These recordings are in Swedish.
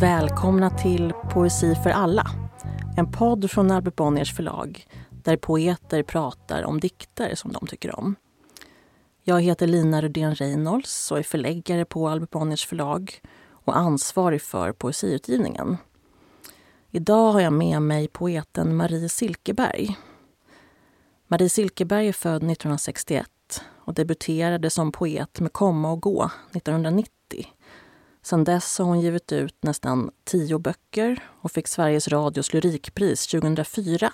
Välkomna till Poesi för alla. En podd från Albert Bonniers förlag där poeter pratar om dikter som de tycker om. Jag heter Lina Rudén Reynolds och är förläggare på Albert Bonniers förlag och ansvarig för poesiutgivningen. Idag har jag med mig poeten Marie Silkeberg. Marie Silkeberg är född 1961 och debuterade som poet med Komma och gå 1990. Sedan dess har hon givit ut nästan tio böcker och fick Sveriges Radios lyrikpris 2004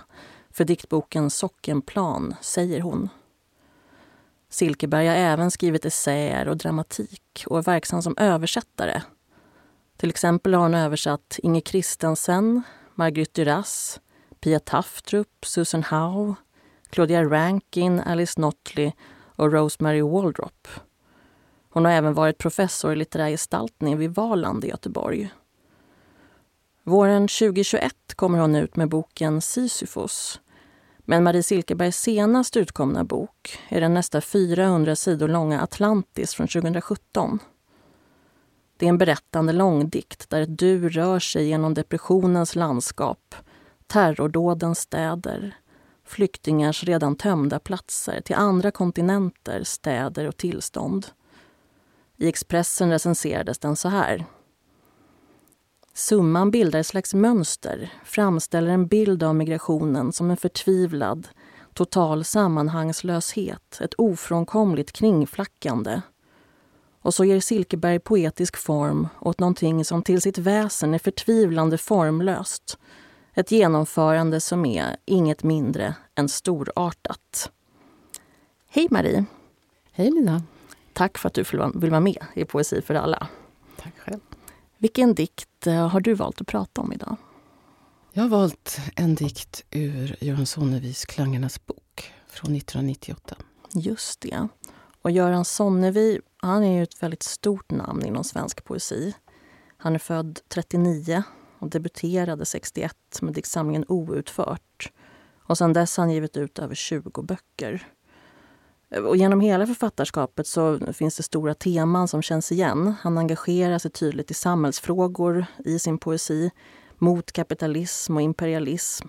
för diktboken Sockenplan, säger hon. Silkeberg har även skrivit essäer och dramatik och är verksam som översättare. Till exempel har hon översatt Inge Kristensen, Marguerite Duras, Pia Taftrup, Susan Howe, Claudia Rankin, Alice Notley och Rosemary Waldrop. Hon har även varit professor i litterär gestaltning vid Valand i Göteborg. Våren 2021 kommer hon ut med boken Sisyfos. Men Marie Silkebergs senast utkomna bok är den nästa 400 sidor långa Atlantis från 2017. Det är en berättande långdikt där ett du rör sig genom depressionens landskap, terrordådens städer, flyktingars redan tömda platser till andra kontinenter, städer och tillstånd. I Expressen recenserades den så här. Summan bildar ett slags mönster, framställer en bild av migrationen som en förtvivlad, total sammanhangslöshet, ett ofrånkomligt kringflackande. Och så ger Silkeberg poetisk form åt någonting som till sitt väsen är förtvivlande formlöst. Ett genomförande som är inget mindre än storartat. Hej Marie! Hej Lina! Tack för att du vill vara med i Poesi för alla. Tack själv. Vilken dikt eh, har du valt att prata om idag? Jag har valt en dikt ur Göran Sonnevis Klangernas bok från 1998. Just det. Och Göran Sonnevi, han är ju ett väldigt stort namn inom svensk poesi. Han är född 39 och debuterade 61 med diktsamlingen Outfört. Och sedan dess har han givit ut över 20 böcker. Och genom hela författarskapet så finns det stora teman som känns igen. Han engagerar sig tydligt i samhällsfrågor i sin poesi mot kapitalism och imperialism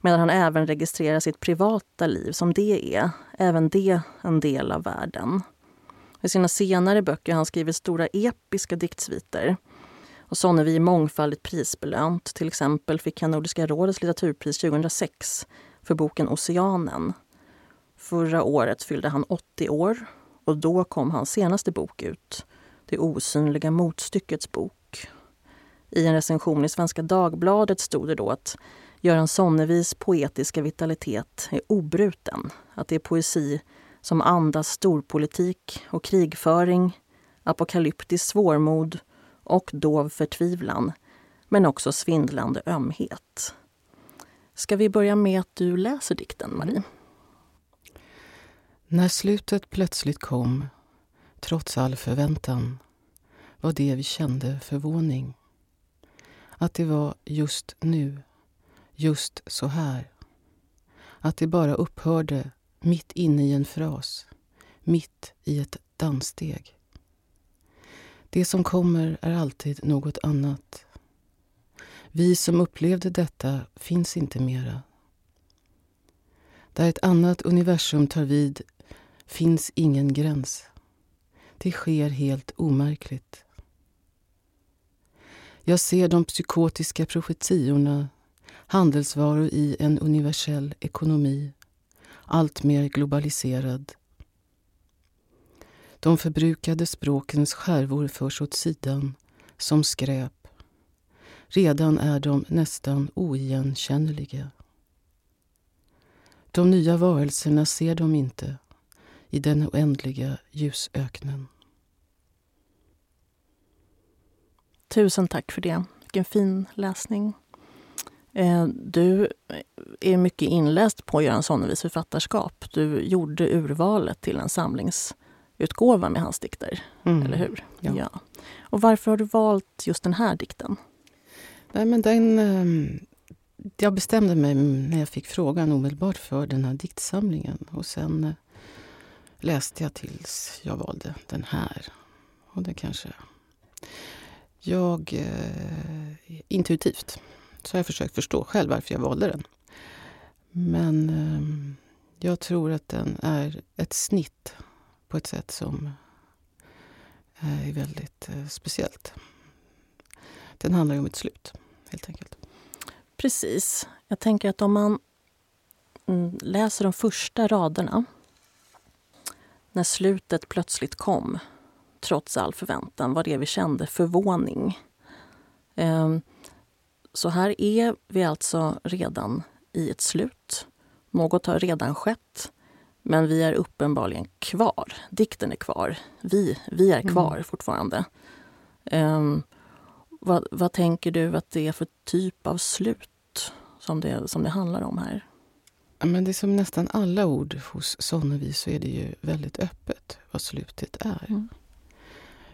medan han även registrerar sitt privata liv som det är, även det en del av världen. I sina senare böcker har han skrivit stora episka diktsviter. Och Sonnevi är mångfaldigt prisbelönt. Till exempel fick han Nordiska rådets litteraturpris 2006 för boken Oceanen Förra året fyllde han 80 år och då kom hans senaste bok ut, Det osynliga motstyckets bok. I en recension i Svenska Dagbladet stod det då att Göran Sonnevis poetiska vitalitet är obruten. Att det är poesi som andas storpolitik och krigföring, apokalyptisk svårmod och dov förtvivlan, men också svindlande ömhet. Ska vi börja med att du läser dikten, Marie? När slutet plötsligt kom, trots all förväntan, var det vi kände förvåning. Att det var just nu, just så här. Att det bara upphörde mitt inne i en fras, mitt i ett danssteg. Det som kommer är alltid något annat. Vi som upplevde detta finns inte mera. Där ett annat universum tar vid finns ingen gräns. Det sker helt omärkligt. Jag ser de psykotiska profetiorna, handelsvaror i en universell ekonomi, allt mer globaliserad. De förbrukade språkens skärvor förs åt sidan som skräp. Redan är de nästan oigenkännliga. De nya varelserna ser de inte i den oändliga ljusöknen. Tusen tack för det. Vilken fin läsning. Eh, du är mycket inläst på Göran Sonnevis författarskap. Du gjorde urvalet till en samlingsutgåva med hans dikter, mm. eller hur? Ja. ja. Och varför har du valt just den här dikten? Nej, men den, ehm, jag bestämde mig när jag fick frågan omedelbart för den här diktsamlingen. Och sen eh, läste jag tills jag valde den här. Och det kanske... Jag eh, intuitivt. Så har jag försökt förstå själv varför jag valde den. Men eh, jag tror att den är ett snitt på ett sätt som är väldigt eh, speciellt. Den handlar ju om ett slut, helt enkelt. Precis. Jag tänker att om man mm, läser de första raderna när slutet plötsligt kom, trots all förväntan, var det vi kände förvåning. Ehm, så här är vi alltså redan i ett slut. Något har redan skett, men vi är uppenbarligen kvar. Dikten är kvar. Vi, vi är kvar mm. fortfarande. Um, vad, vad, tänker du att det är för typ av slut som det, som det handlar om här? Men det är som nästan alla ord hos Sonnevi så är det ju väldigt öppet vad slutet är. Mm.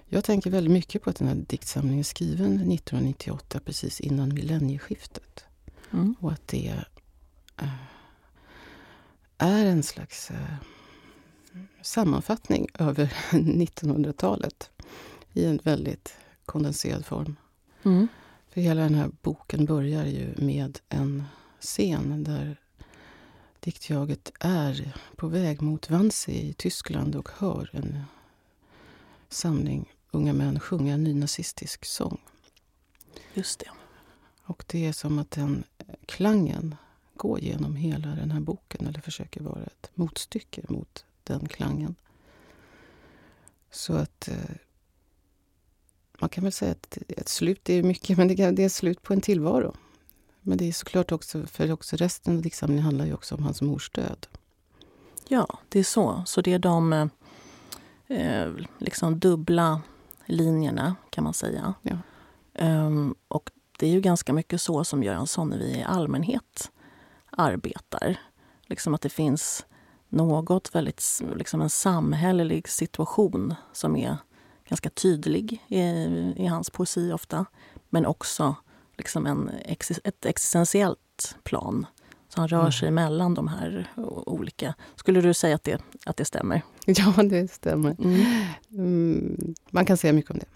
Jag tänker väldigt mycket på att den här diktsamlingen är skriven 1998 precis innan millennieskiftet. Mm. Och att det äh, är en slags äh, sammanfattning över 1900-talet i en väldigt kondenserad form. Mm. För hela den här boken börjar ju med en scen där diktjaget är på väg mot Wannsee i Tyskland och hör en samling unga män sjunga nynazistisk sång. Just det. Och det är som att den klangen går genom hela den här boken eller försöker vara ett motstycke mot den klangen. Så att eh, man kan väl säga att ett slut är mycket, men det är ett slut på en tillvaro. Men det är såklart också, för också resten av diktsamlingen handlar ju också om hans mors död. Ja, det är så. Så det är de eh, liksom dubbla linjerna kan man säga. Ja. Um, och det är ju ganska mycket så som Göran Sonnevi i allmänhet arbetar. Liksom att det finns något väldigt, liksom en samhällelig situation som är ganska tydlig i, i hans poesi ofta. Men också liksom en, ett existentiellt plan. Så han rör mm. sig mellan de här olika. Skulle du säga att det, att det stämmer? Ja, det stämmer. Mm. Mm, man kan säga mycket om det.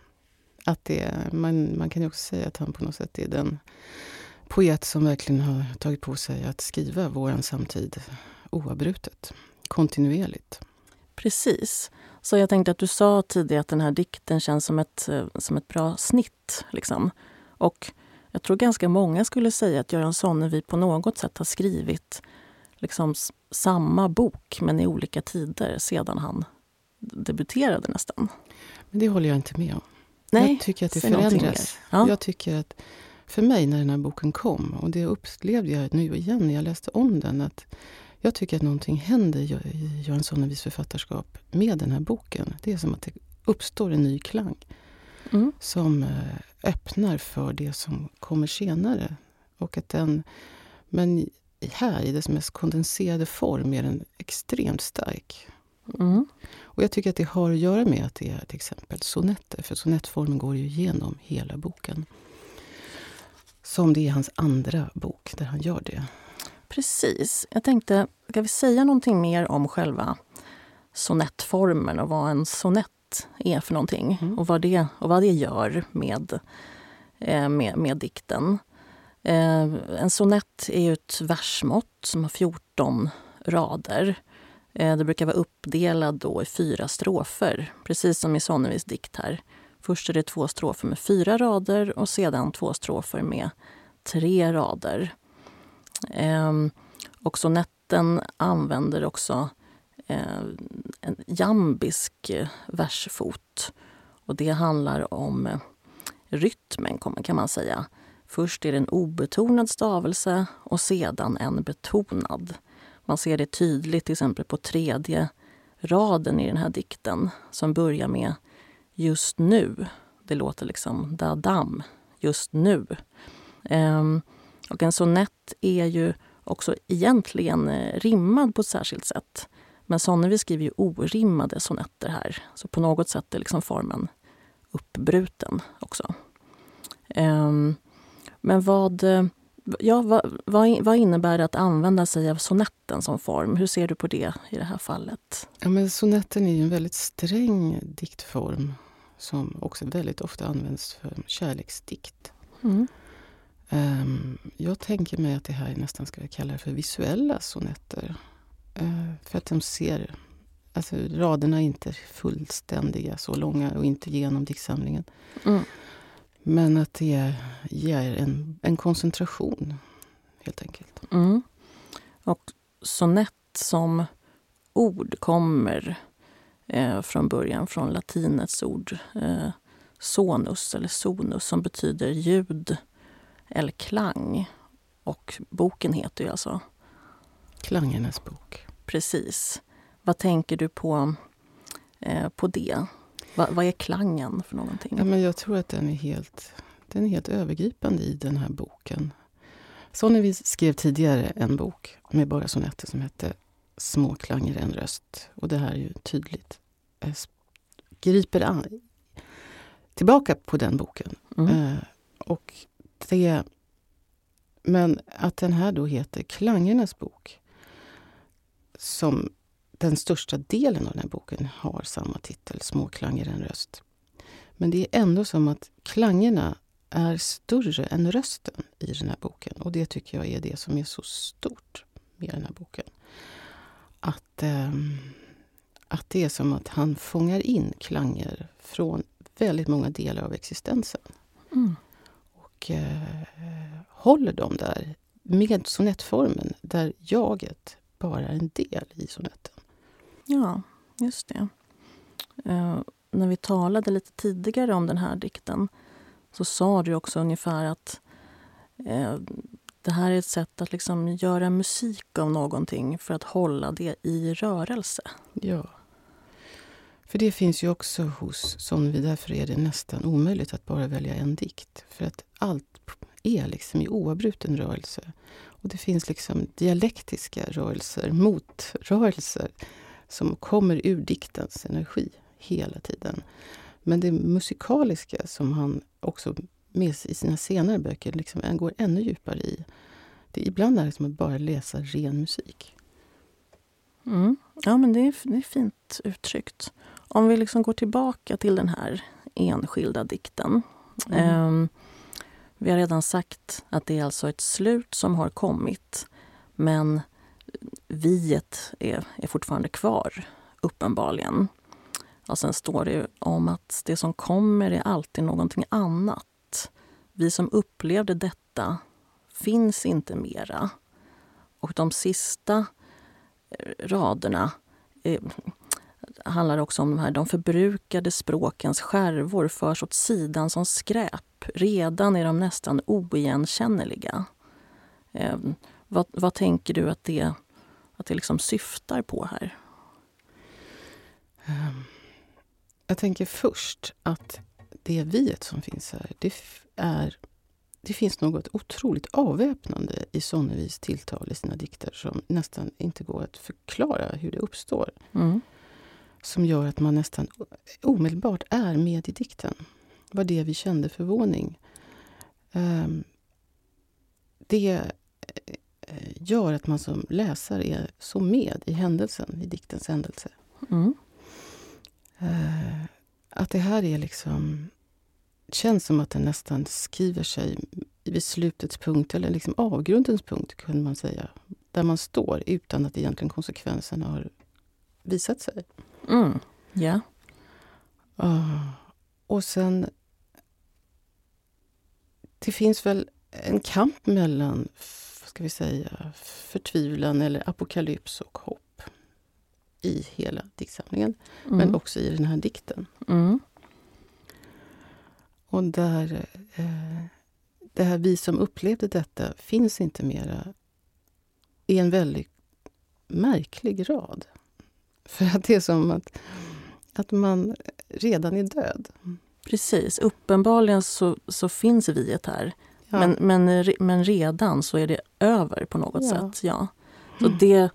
Att det man, man kan också säga att han på något sätt är den poet som verkligen har tagit på sig att skriva vår samtid oavbrutet, kontinuerligt. Precis. Så jag tänkte att du sa tidigare att den här dikten känns som ett, som ett bra snitt. Liksom. Och jag tror ganska många skulle säga att Göran Sonnevi på något sätt har skrivit liksom samma bok, men i olika tider sedan han debuterade nästan. Men det håller jag inte med om. Nej, jag tycker att det förändras. Ja. Jag tycker att för mig när den här boken kom, och det upplevde jag nu igen när jag läste om den, att jag tycker att någonting händer i Göran Sonnevis författarskap med den här boken. Det är som att det uppstår en ny klang. Mm. Som eh, öppnar för det som kommer senare. Och att den, men här, i dess mest kondenserade form, är den extremt stark. Mm. Och jag tycker att det har att göra med att det är till exempel sonetter. För sonettformen går ju igenom hela boken. Som det är hans andra bok där han gör det. Precis. Jag tänkte, ska vi säga någonting mer om själva sonettformen och vad en sonett är för någonting mm. och, vad det, och vad det gör med, eh, med, med dikten. Eh, en sonett är ju ett versmått som har 14 rader. Eh, det brukar vara uppdelad då i fyra strofer, precis som i Sonnevis dikt här. Först är det två strofer med fyra rader och sedan två strofer med tre rader. Ehm, och sonetten använder också Eh, en jambisk eh, versfot. Och det handlar om eh, rytmen, kan man säga. Först är det en obetonad stavelse och sedan en betonad. Man ser det tydligt till exempel på tredje raden i den här dikten som börjar med just nu. Det låter liksom dadam, just nu. Ehm, och en sonett är ju också egentligen rimmad på ett särskilt sätt. Men Sonnevi skriver ju orimmade sonetter här, så på något sätt är liksom formen uppbruten också. Um, men vad, ja, vad, vad, vad, innebär det att använda sig av sonetten som form? Hur ser du på det i det här fallet? Ja, men sonetten är ju en väldigt sträng diktform som också väldigt ofta används för kärleksdikt. Mm. Um, jag tänker mig att det här nästan ska kalla för visuella sonetter. Uh, för att de ser... Alltså raderna är inte fullständiga, så långa och inte genom diktsamlingen. Mm. Men att det ger en, en koncentration, helt enkelt. Mm. Och sonett som ord kommer eh, från början från latinets ord eh, sonus eller sonus som betyder ljud eller klang. Och boken heter ju alltså... Klangernas bok. Precis. Vad tänker du på, eh, på det? Va, vad är klangen för någonting? Ja, men jag tror att den är, helt, den är helt övergripande i den här boken. Sonnevi skrev tidigare en bok med bara sonetter som hette Små klanger en röst. Och det här är ju tydligt. Jag griper an, tillbaka på den boken. Mm. Eh, och det, men att den här då heter Klangernas bok som den största delen av den här boken har samma titel, Små klanger en röst. Men det är ändå som att klangerna är större än rösten i den här boken. Och det tycker jag är det som är så stort med den här boken. Att, eh, att det är som att han fångar in klanger från väldigt många delar av existensen. Mm. Och eh, håller dem där med sonettformen, där jaget bara en del i sonetten. Ja, just det. Uh, när vi talade lite tidigare om den här dikten så sa du också ungefär att uh, det här är ett sätt att liksom göra musik av någonting för att hålla det i rörelse. Ja. För det finns ju också hos Sonnevi. Därför är det nästan omöjligt att bara välja en dikt. För att allt är liksom i oavbruten rörelse. Och det finns liksom dialektiska rörelser, motrörelser som kommer ur diktens energi hela tiden. Men det musikaliska som han också med i sina senare böcker liksom går ännu djupare i. Det, ibland är det som att bara läsa ren musik. Mm. Ja, men det är, det är fint uttryckt. Om vi liksom går tillbaka till den här enskilda dikten. Mm. Eh, vi har redan sagt att det är alltså ett slut som har kommit. Men viet är, är fortfarande kvar, uppenbarligen. Och sen står det om att det som kommer är alltid någonting annat. Vi som upplevde detta finns inte mera. Och de sista eh, raderna eh, handlar också om de här de förbrukade språkens skärvor förs åt sidan som skräp. Redan är de nästan oigenkännliga. Eh, vad, vad tänker du att det att det liksom syftar på här? Ehm, jag tänker först att det viet som finns här, det, är, det finns något otroligt avväpnande i Sonnevis tilltal i sina dikter som nästan inte går att förklara hur det uppstår. Mm. Som gör att man nästan omedelbart är med i dikten. Det var det vi kände förvåning. Um, det Eh, gör att man som läsare är så med i händelsen, i diktens händelse. Mm. Uh, att det här är liksom... känns som att den nästan skriver sig vid slutets punkt, eller liksom avgrundens punkt, kunde man säga. Där man står utan att egentligen konsekvenserna har visat sig. Mm. Yeah. Uh, och sen... Det finns väl en kamp mellan ska vi säga, förtvivlan eller apokalyps och hopp i hela diktsamlingen. Mm. Men också i den här dikten. Mm. Och där... Eh, det här vi som upplevde detta finns inte mera i en väldigt märklig rad. För att det är som att, att man redan är död. Precis. Uppenbarligen så, så finns viet här. Ja. Men, men, men redan så är det över på något ja. sätt. Ja. Så mm. det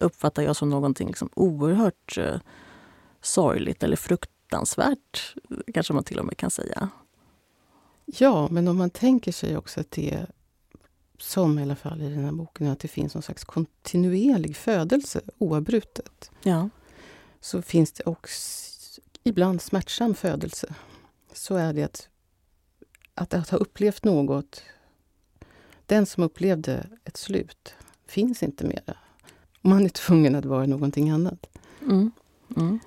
uppfattar jag som någonting liksom oerhört uh, sorgligt eller fruktansvärt, kanske man till och med kan säga. Ja, men om man tänker sig också att det som i alla fall i den här boken, att det finns någon slags kontinuerlig födelse oavbrutet. Ja. Så finns det också ibland smärtsam födelse. Så är det att att, att ha upplevt något den som upplevde ett slut finns inte mera. Man är tvungen att vara någonting annat. Mm. Mm.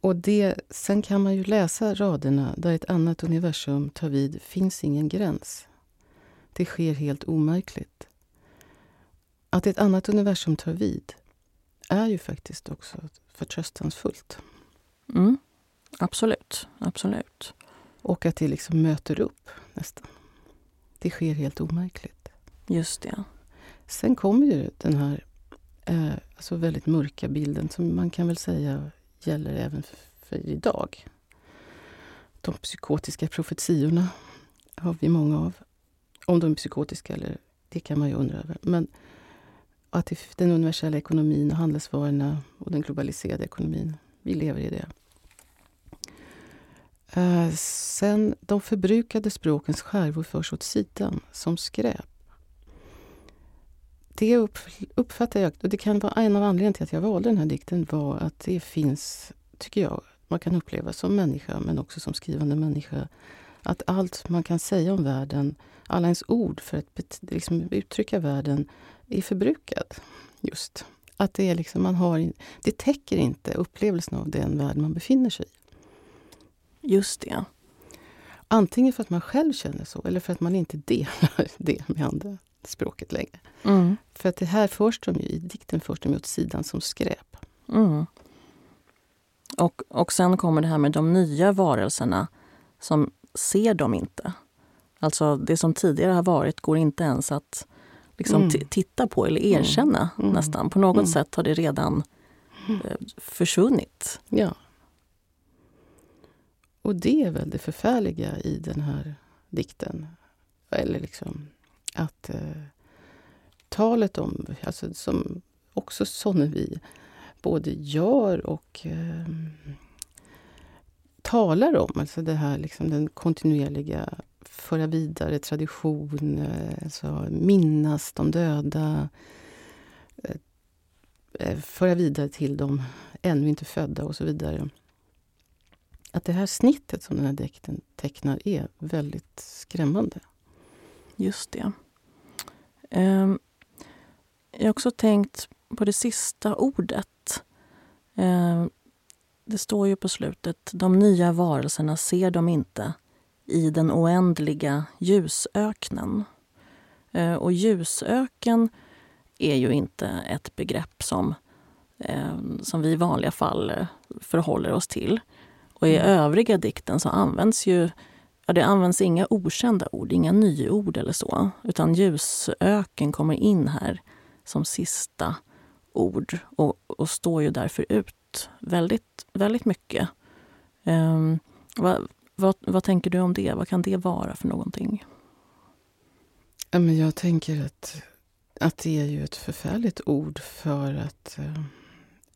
Och det, sen kan man ju läsa raderna där ett annat universum tar vid. finns ingen gräns. Det sker helt omärkligt. Att ett annat universum tar vid är ju faktiskt också förtröstansfullt. Mm. Absolut, absolut. Och att det liksom möter upp nästan. Det sker helt omärkligt. Just det. Sen kommer ju den här eh, alltså väldigt mörka bilden som man kan väl säga gäller även för, idag. De psykotiska profetiorna har vi många av. Om de är psykotiska, eller, det kan man ju undra över. Men att den universella ekonomin och handelsvarorna och den globaliserade ekonomin, vi lever i det. Eh, sen de förbrukade språkens skärvor förs åt sidan som skräp. Det uppfattar jag, och det kan vara en av anledningarna till att jag valde den här dikten, var att det finns, tycker jag, man kan uppleva som människa, men också som skrivande människa, att allt man kan säga om världen, alla ens ord för att liksom, uttrycka världen, är förbrukad. Just. Att det, är liksom, man har, det täcker inte upplevelsen av den värld man befinner sig i. Just det. Antingen för att man själv känner så eller för att man inte delar det med andra språket längre. Mm. För att det här förs de ju, i dikten förs de åt sidan som skräp. Mm. Och, och sen kommer det här med de nya varelserna som ser dem inte. Alltså det som tidigare har varit går inte ens att liksom mm. titta på eller mm. erkänna mm. nästan. På något mm. sätt har det redan eh, försvunnit. Ja. Och det är väl det förfärliga i den här dikten. Eller liksom att eh, talet om, alltså som också Sonnevi både gör och eh, talar om, alltså det här liksom den kontinuerliga föra vidare tradition, eh, alltså minnas de döda, eh, eh, föra vidare till de ännu inte födda och så vidare att det här snittet som den här dikten tecknar är väldigt skrämmande. Just det. Um, jag har också tänkt på det sista ordet. Ehm, det står ju på slutet, de nya varelserna ser de inte i den oändliga ljusöknen. Uh, och ljusöken är ju inte ett begrepp som, um, som vi i vanliga fall förhåller oss till. Och i mm. övriga dikten så används ju ja, det används inga okända ord, inga nyord eller så. Utan ljusöken kommer in här som sista ord och, och står ju därför ut väldigt, väldigt mycket. Um, vad, vad, vad, tänker du om det? Vad kan det vara för någonting? jag tänker att, att det är ju ett förfärligt ord för att uh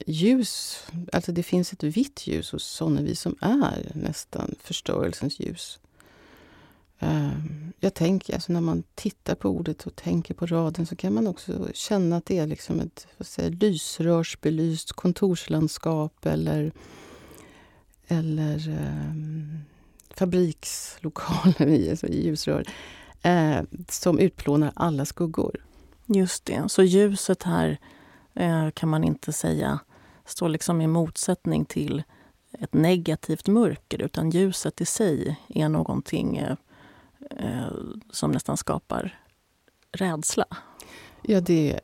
ljus, alltså det finns ett vitt ljus hos Sonnevi som är nästan förstörelsens ljus. Ehm, jag tänker, alltså när man tittar på ordet och tänker på raden så kan man också känna att det är liksom ett vad säger, lysrörsbelyst kontorslandskap eller, eller eh, fabrikslokaler i, alltså i ljusrör eh, som utplånar alla skuggor. Just det, så ljuset här eh, kan man inte säga står liksom i motsättning till ett negativt mörker utan ljuset i sig är någonting eh, eh, som nästan skapar rädsla. Ja, det är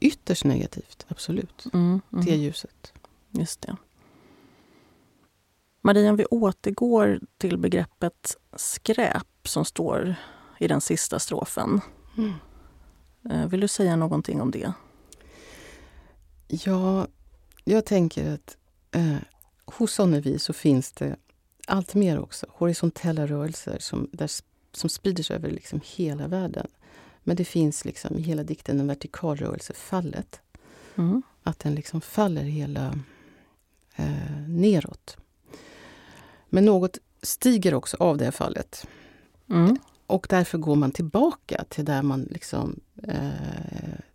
ytterst negativt, absolut. Mm, mm. Det ljuset. Just det. Maria, om vi återgår till begreppet skräp som står i den sista strofen. Mm. Eh, vill du säga någonting om det? Ja, jag tänker att eh, hos Sonnevi så finns det allt mer också. Horisontella rörelser som, där, som sprider sig över liksom hela världen. Men det finns liksom i hela dikten en vertikal rörelse, fallet. Mm. Att den liksom faller hela eh, neråt. Men något stiger också av det fallet. Mm. Och därför går man tillbaka till där man liksom eh,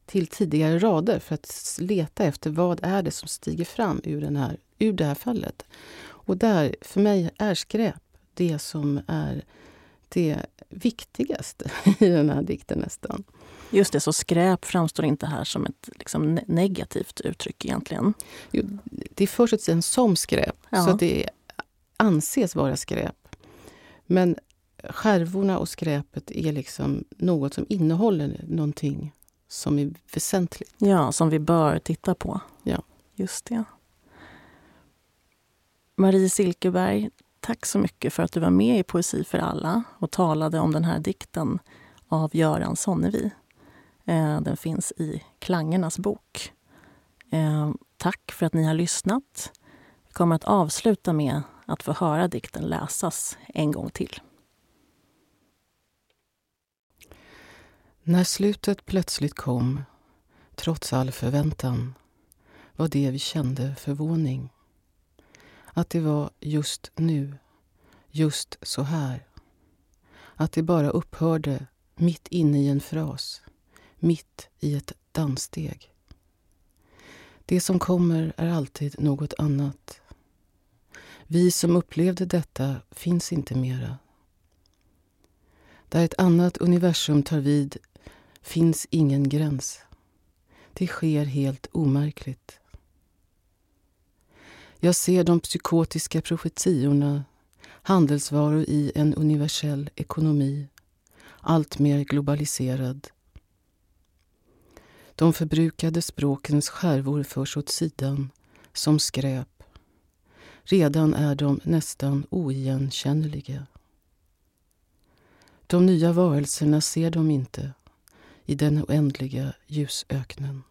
till tidigare rader för att leta efter vad är det som stiger fram ur, den här, ur det här fallet. Och där, för mig, är skräp det som är det viktigaste i den här dikten nästan. Just det, så skräp framstår inte här som ett liksom, negativt uttryck egentligen. Jo, det förs sen som skräp, ja. så det anses vara skräp. Men skärvorna och skräpet är liksom något som innehåller någonting som är väsentligt. Ja, som vi bör titta på. Ja. Just det. Marie Silkeberg, tack så mycket för att du var med i Poesi för alla och talade om den här dikten av Göran Sonnevi. Eh, den finns i Klangernas bok. Eh, tack för att ni har lyssnat. Vi kommer att avsluta med att få höra dikten läsas en gång till. När slutet plötsligt kom, trots all förväntan, var det vi kände förvåning. Att det var just nu, just så här. Att det bara upphörde mitt inne i en fras, mitt i ett danssteg. Det som kommer är alltid något annat. Vi som upplevde detta finns inte mera. Där ett annat universum tar vid finns ingen gräns. Det sker helt omärkligt. Jag ser de psykotiska profetiorna, handelsvaror i en universell ekonomi, allt mer globaliserad. De förbrukade språkens skärvor förs åt sidan, som skräp. Redan är de nästan oigenkännliga. De nya varelserna ser de inte i den oändliga ljusöknen.